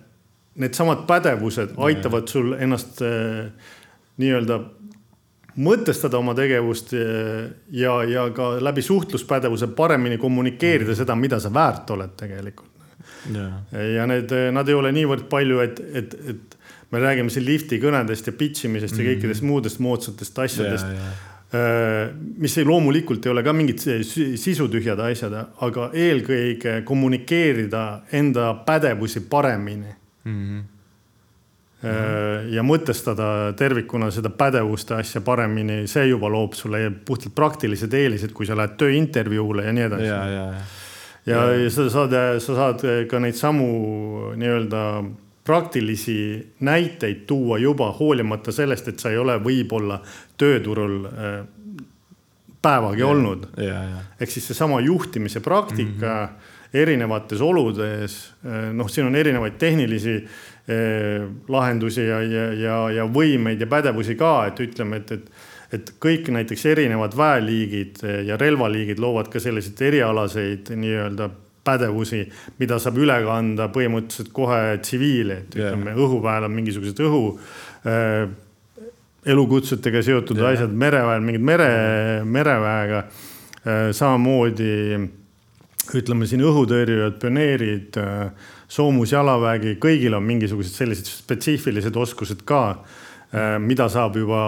needsamad pädevused aitavad sul ennast äh, nii-öelda mõtestada oma tegevust ja, ja ka läbi suhtluspädevuse paremini kommunikeerida mm. seda, mida sa väärt oled tegelikult. ja need, nad ei ole niivõrd palju, et, et, et me räägime siin lifti kõnedest ja pitch imisest mm. ja kõikidest muudest moodsatest asjadest. Äh, mis ei, loomulikult ei ole ka mingid sisutühjad asjad, aga eelkõige kommunikeerida enda pädevusi paremini mm. -hmm ja mõtestada tervikuna seda pädevuste asja paremini, see juba loob sulle puhtalt praktilised eelised, kui sa lähed tööintervjuule ja nii edasi. ja, ja, ja. ja, ja sa saad, sa saad ka neid samu nii-öelda praktilisi näiteid tuua juba hoolimata sellest, et sa ei ole võib-olla tööturul äh, päevagi ja, olnud. ehk siis seesama juhtimise praktika mm -hmm. erinevates oludes, äh, noh, siin on erinevaid tehnilisi Eh, lahendusi ja, ja, ja, ja võimeid ja pädevusi ka, et ütleme, et, et et kõik näiteks erinevad väeliigid ja relvaliigid loovad ka selliseid erialaseid nii-öelda pädevusi, mida saab üle kanda põhimõtteliselt kohe tsiviili, et yeah. ütleme, õhuväel on mingisugused õhu äh, elukutsetega seotud yeah. asjad, mereväel mingid mere, mereväega äh,. samamoodi ütleme siin õhutõrjujad, pioneerid äh, soomusjalavägi, kõigil on mingisugused sellised spetsiifilised oskused ka, äh, mida saab juba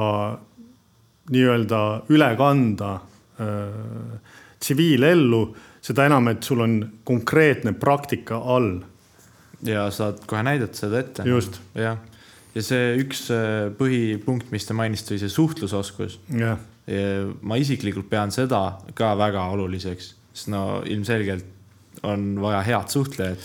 nii-öelda üle kanda äh, tsiviilellu, seda enam, et sul on konkreetne praktika all. ja saad kohe näidata seda ette. just. jah, ja see üks äh, põhipunkt, mis te mainisite, oli see suhtlusoskus. ma isiklikult pean seda ka väga oluliseks, sest no ilmselgelt on vaja head suhtlejat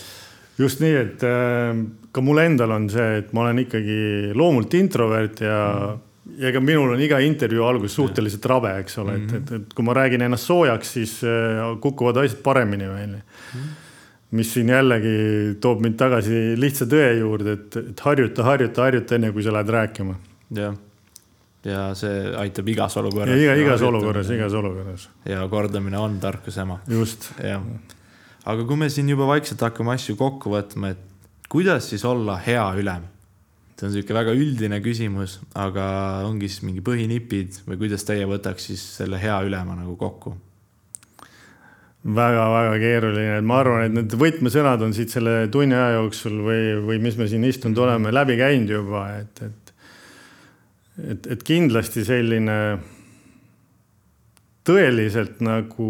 just nii, et äh, ka mul endal on see, et ma olen ikkagi loomult introvert ja mm., ja ega minul on iga intervjuu algus suhteliselt rabe, eks ole mm, -hmm. et, et, et kui ma räägin ennast soojaks, siis äh, kukuvad asjad paremini välja mm. mis siin jällegi toob mind tagasi lihtsa tõe juurde, et, et harjuta, harjuta, harjuta, enne kui sa lähed rääkima. jah, ja see aitab igas olukorras. iga, igas olukorras, igas olukorras. ja kordamine on tarkuse ema. just. jah aga kui me siin juba vaikselt hakkame asju kokku võtma, et kuidas siis olla hea ülem? see on niisugune väga üldine küsimus, aga ongi siis mingi põhinipid või kuidas teie võtaks siis selle hea ülema nagu kokku? väga-väga keeruline, ma arvan, et need võtmesõnad on siit selle tunni aja jooksul või, või mis me siin istunud oleme, läbi käinud juba, et, et et, et kindlasti selline tõeliselt nagu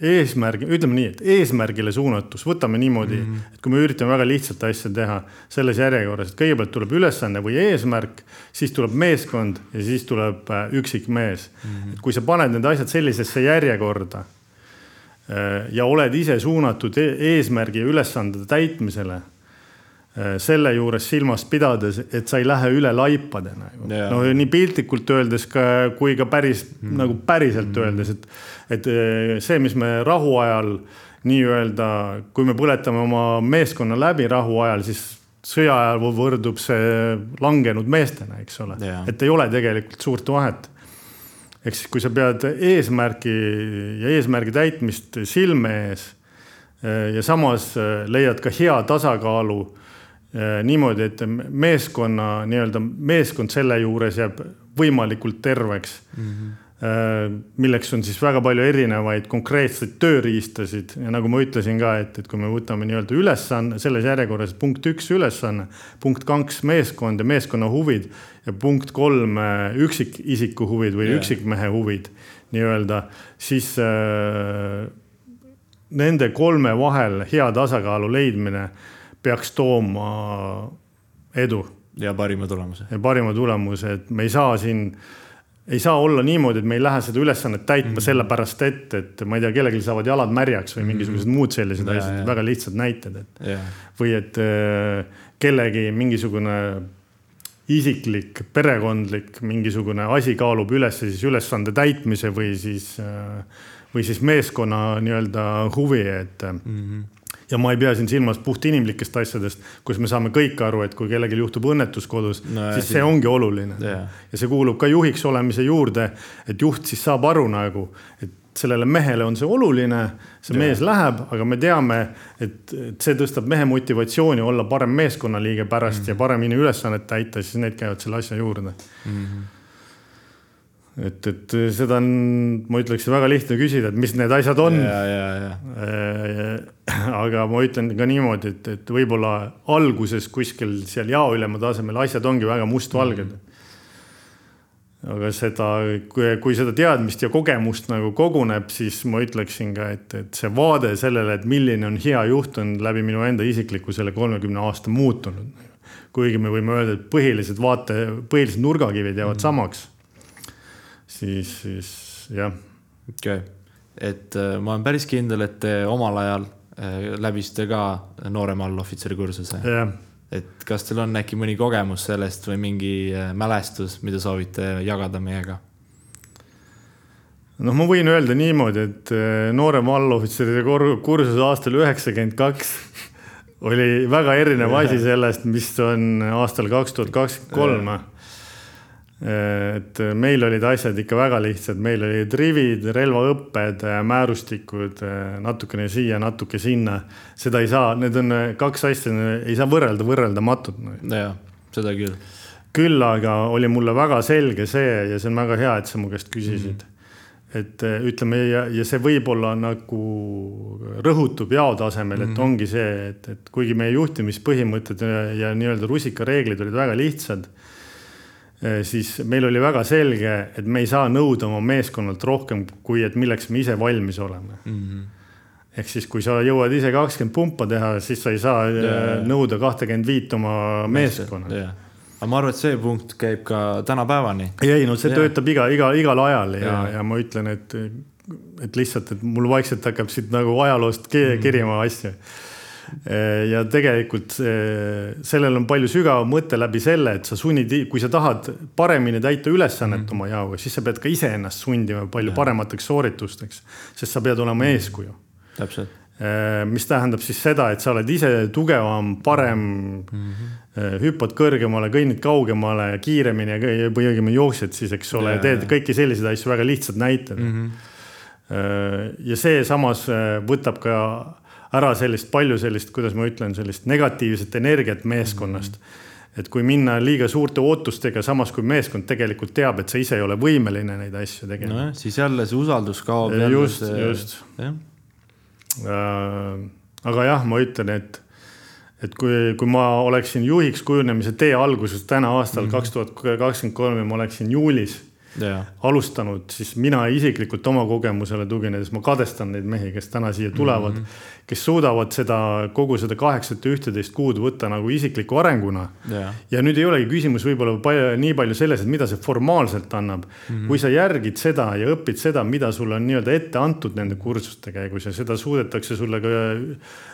eesmärgi, ütleme nii, et eesmärgile suunatus, võtame niimoodi mm, -hmm. et kui me üritame väga lihtsat asja teha selles järjekorras, et kõigepealt tuleb ülesanne või eesmärk, siis tuleb meeskond ja siis tuleb äh, üksikmees mm. -hmm. et kui sa paned need asjad sellisesse järjekorda äh, ja oled ise suunatud e-, eesmärgi ja ülesande täitmisele selle juures silmas pidades, et sa ei lähe üle laipade nagu. no nii piltlikult öeldes ka, kui ka päris mm. nagu päriselt mm. öeldes, et, et äh, see, mis me rahuajal nii-öelda, kui me põletame oma meeskonna läbi rahuajal, siis sõja ajal võrdub see langenud meestena, eks ole, et ei ole tegelikult suurt vahet. ehk siis, kui sa pead eesmärki ja eesmärgi täitmist silme ees äh, ja samas leiad ka hea tasakaalu Äh, niimoodi, et meeskonna nii-öelda meeskond selle juures jääb võimalikult terveks mm. -hmm. milleks on siis väga palju erinevaid konkreetseid tööriistasid ja nagu ma ütlesin ka, et, et kui me võtame nii-öelda ülesanne selles järjekorras punkt üks ülesanne, punkt kaks meeskond ja meeskonna huvid ja punkt kolm äh, üksikisiku huvid või yeah. üksikmehe huvid nii-öelda, siis äh, nende kolme vahel hea tasakaalu leidmine peaks tooma edu. ja parima tulemuse. ja parima tulemuse, et me ei saa siin, ei saa olla niimoodi, et me ei lähe seda ülesannet täitma mm -hmm. sellepärast, et, et ma ei tea, kellelgi saavad jalad märjaks või mingisugused mm -hmm. muud sellised ja, asjad, väga lihtsad näited, et ja. või et äh, kellegi mingisugune isiklik, perekondlik mingisugune asi kaalub üles siis ülesande täitmise või siis, äh, või siis meeskonna nii-öelda huvi, et mm. -hmm ja ma ei pea siin silmas puht inimlikest asjadest, kus me saame kõik aru, et kui kellelgi juhtub õnnetus kodus no,, siis see ongi oluline yeah.. ja see kuulub ka juhiks olemise juurde, et juht siis saab aru nagu, et sellele mehele on see oluline, see yeah. mees läheb, aga me teame, et, et see tõstab mehe motivatsiooni olla parem meeskonnaliige pärast mm -hmm. ja paremini ülesannet täita, siis need käivad selle asja juurde mm. -hmm et, et seda on, ma ütleks, väga lihtne küsida, et mis need asjad on. Äh, aga ma ütlen ka niimoodi, et, et võib-olla alguses kuskil seal jaoülema tasemel asjad ongi väga mustvalged mm. aga seda, kui seda teadmist ja kogemust nagu koguneb, siis ma ütleksin ka, et, et see vaade sellele, et milline on hea juht, on läbi minu enda isikliku selle kolmekümne aasta muutunud. kuigi me võime öelda, et põhilised vaate, põhilised nurgakivid jäävad mm. samaks siis, siis jah. okei okay., et äh, ma olen päris kindel, et te omal ajal äh, läbisite ka noorema allohvitseri kursuse. et kas teil on äkki mõni kogemus sellest või mingi äh, mälestus, mida soovite jagada meiega? noh, ma võin öelda niimoodi, et noorema allohvitseride kursus aastal üheksakümmend kaks oli väga erinev asi sellest, mis on aastal kaks tuhat kakskümmend kolm et meil olid asjad ikka väga lihtsad, meil olid rivid, relvaõpped, määrustikud, natukene siia, natuke sinna. seda ei saa, need on kaks asja, ei saa võrrelda võrreldamatud. jah, seda küll. küll aga oli mulle väga selge see ja see on väga hea, et sa mu käest küsisid mm. -hmm. et ütleme ja, ja see võib-olla nagu rõhutub jao tasemel, et mm -hmm. ongi see, et, et kuigi meie juhtimispõhimõtted ja, ja nii-öelda rusikareeglid olid väga lihtsad Äh, siis meil oli väga selge, et me ei saa nõuda oma meeskonnalt rohkem, kui et milleks me ise valmis oleme mm. -hmm. ehk siis, kui sa jõuad ise kakskümmend pumpa teha, siis sa ei saa yeah. nõuda kahtekümmend viit oma meeskonnalt yeah aga ma arvan, et see punkt käib ka tänapäevani. ei, no see yeah. töötab iga, iga, igal ajal ja yeah., ja ma ütlen, et, et lihtsalt, et mul vaikselt hakkab siit nagu ajaloost mhm. kerima mm -hmm. asju ja tegelikult eh, sellel on palju sügavam mõte läbi selle, et sa sunnid, kui sa tahad paremini täita ülesannet mm -hmm. oma jaoga, siis sa pead ka iseennast sundima palju ja. paremateks sooritusteks, sest sa pead olema mhm. eeskuju. täpselt eh, mis tähendab siis seda, et sa oled ise tugevam, parem mm, -hmm. hüppad kõrgemale, kõnnid kaugemale ja kiiremini või õigemini jooksed siis, eks ole, teed kõiki selliseid asju, väga lihtsad näited mm. -hmm. ja see samas võtab ka ära sellist palju sellist, kuidas ma ütlen, sellist negatiivset energiat meeskonnast mm. -hmm et kui minna liiga suurte ootustega, samas kui meeskond tegelikult teab, et sa ise ei ole võimeline neid asju tegema. nojah, siis jälle see usaldus kaob. just, just. Äh, aga jah, ma ütlen, et, et kui, kui ma oleksin juhiks kujunemise tee alguses täna aastal mhm. kaks tuhat kakskümmend kolm ja ma oleksin juulis yeah. alustanud, siis mina isiklikult oma kogemusele tuginedes, ma kadestan neid mehi, kes täna siia tulevad mm, -hmm. kes suudavad seda kogu seda kaheksat ja ühteteist kuud võtta nagu isikliku arenguna yeah.. ja nüüd ei olegi küsimus võib-olla palju, nii palju selles, et mida see formaalselt annab mm. -hmm. kui sa järgid seda ja õpid seda, mida sulle on nii-öelda ette antud nende kursuste käigus ja seda suudetakse sulle ka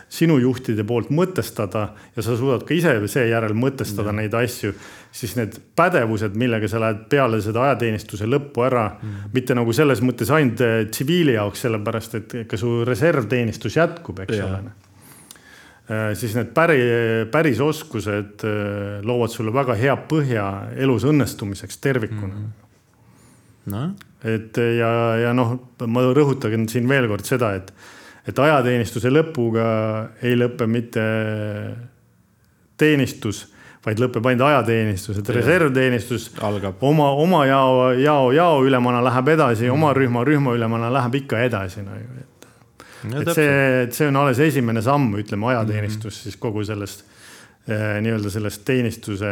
sinu juhtide poolt mõtestada ja sa suudad ka ise seejärel mõtestada yeah. neid asju siis need pädevused, millega sa lähed peale seda ajateenistuse lõppu ära mm., mitte nagu selles mõttes ainult eh, tsiviili jaoks, sellepärast et ka su reservteenistus jätkub, eks yeah. ole. Eh, siis need päri, päris oskused eh, loovad sulle väga hea põhja elus õnnestumiseks tervikuna mm.. No. et ja, ja noh, ma rõhutan siin veel kord seda, et, et ajateenistuse lõpuga ei lõpe mitte teenistus vaid lõpeb ainult ajateenistus, et reservteenistus algab oma, oma jao, jao, jaoülemana läheb edasi mm., oma rühma, rühmaülemana läheb ikka edasi no,. et, no, et see, see on alles esimene samm, ütleme ajateenistus mm -hmm. siis kogu sellest eh, nii-öelda sellest teenistuse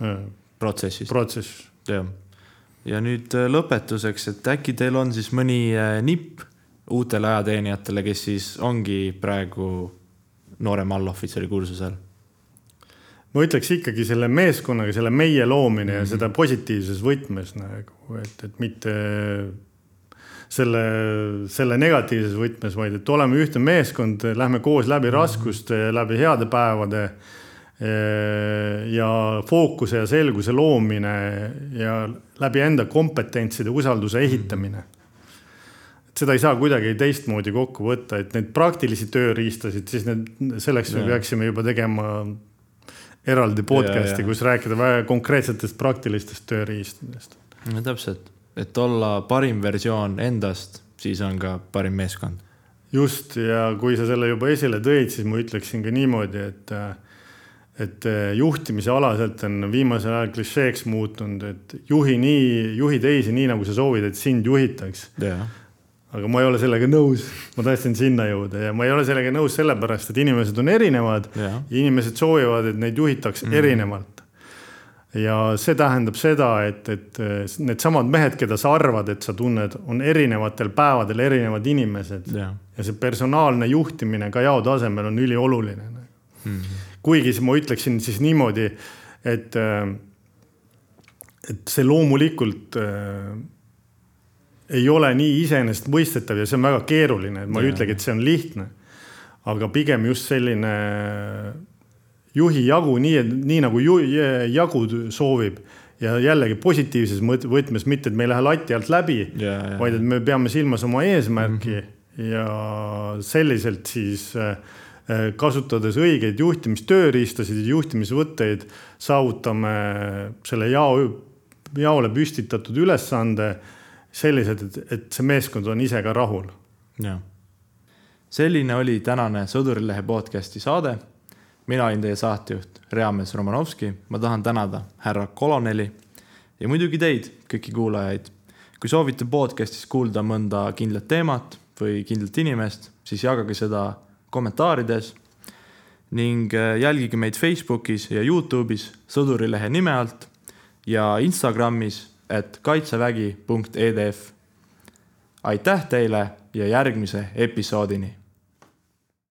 eh, protsessis. protsess. jah, ja nüüd eh, lõpetuseks, et äkki teil on siis mõni nipp uutele ajateenijatele, kes siis ongi praegu noorema allohvitseri kursusel ma ütleks ikkagi selle meeskonnaga, selle meie loomine mm -hmm. ja seda mhm. positiivses võtmes nagu, et, et mitte selle, selle negatiivses võtmes, vaid et oleme ühtne meeskond, lähme koos läbi mm -hmm. raskuste, läbi heade päevade. Eh, ja fookuse ja selguse loomine ja läbi enda kompetentside usalduse ehitamine mm. -hmm. Seda ei saa kuidagi teistmoodi kokku võtta, et neid praktilisi tööriistasid, siis need, selleks me peaksime juba tegema eraldi podcast'i, kus rääkida väga konkreetsetest praktilistest tööriistadest. no täpselt, et olla parim versioon endast, siis on ka parim meeskond. just ja kui sa selle juba esile tõid, siis ma ütleksin ka niimoodi, et et juhtimise alaselt on viimasel ajal klišeeks muutunud, et juhi nii, juhi teisi nii, nagu sa soovid, et sind juhitaks. Yeah aga ma ei ole sellega nõus, ma tahtsin sinna jõuda ja ma ei ole sellega nõus sellepärast, et inimesed on erinevad ja, ja inimesed soovivad, et neid juhitakse mm. erinevalt. ja see tähendab seda, et, et needsamad mehed, keda sa arvad, et sa tunned, on erinevatel päevadel erinevad inimesed ja, ja see personaalne juhtimine ka jao tasemel on ülioluline mm. -hmm. kuigi ma ütleksin siis niimoodi, et, et see loomulikult ei ole nii iseenesestmõistetav ja see on väga keeruline, et ma ja. ei ütlegi, et see on lihtne. aga pigem just selline juhi jagu, nii, nii nagu ju, jagu soovib ja jällegi positiivses võtmes, mitte et me ei lähe lati alt läbi, vaid et me peame silmas oma eesmärki mm -hmm. ja selliselt siis äh, kasutades õigeid juhtimistööriistasid ja juhtimisvõtteid, saavutame selle jao, jaole püstitatud ülesande sellised, et, et see meeskond on ise ka rahul. jah. selline oli tänane Sõdurilehe podcasti saade. mina olin teie saatejuht Reamees Romanovski, ma tahan tänada härra koloneli ja muidugi teid, kõiki kuulajaid. kui soovite podcastis kuulda mõnda kindlat teemat või kindlat inimest, siis jagage seda kommentaarides ning äh, jälgige meid Facebookis ja Youtube'is Sõdurilehe nime alt ja Instagramis et kaitsevägi.edf. aitäh teile ja järgmise episoodini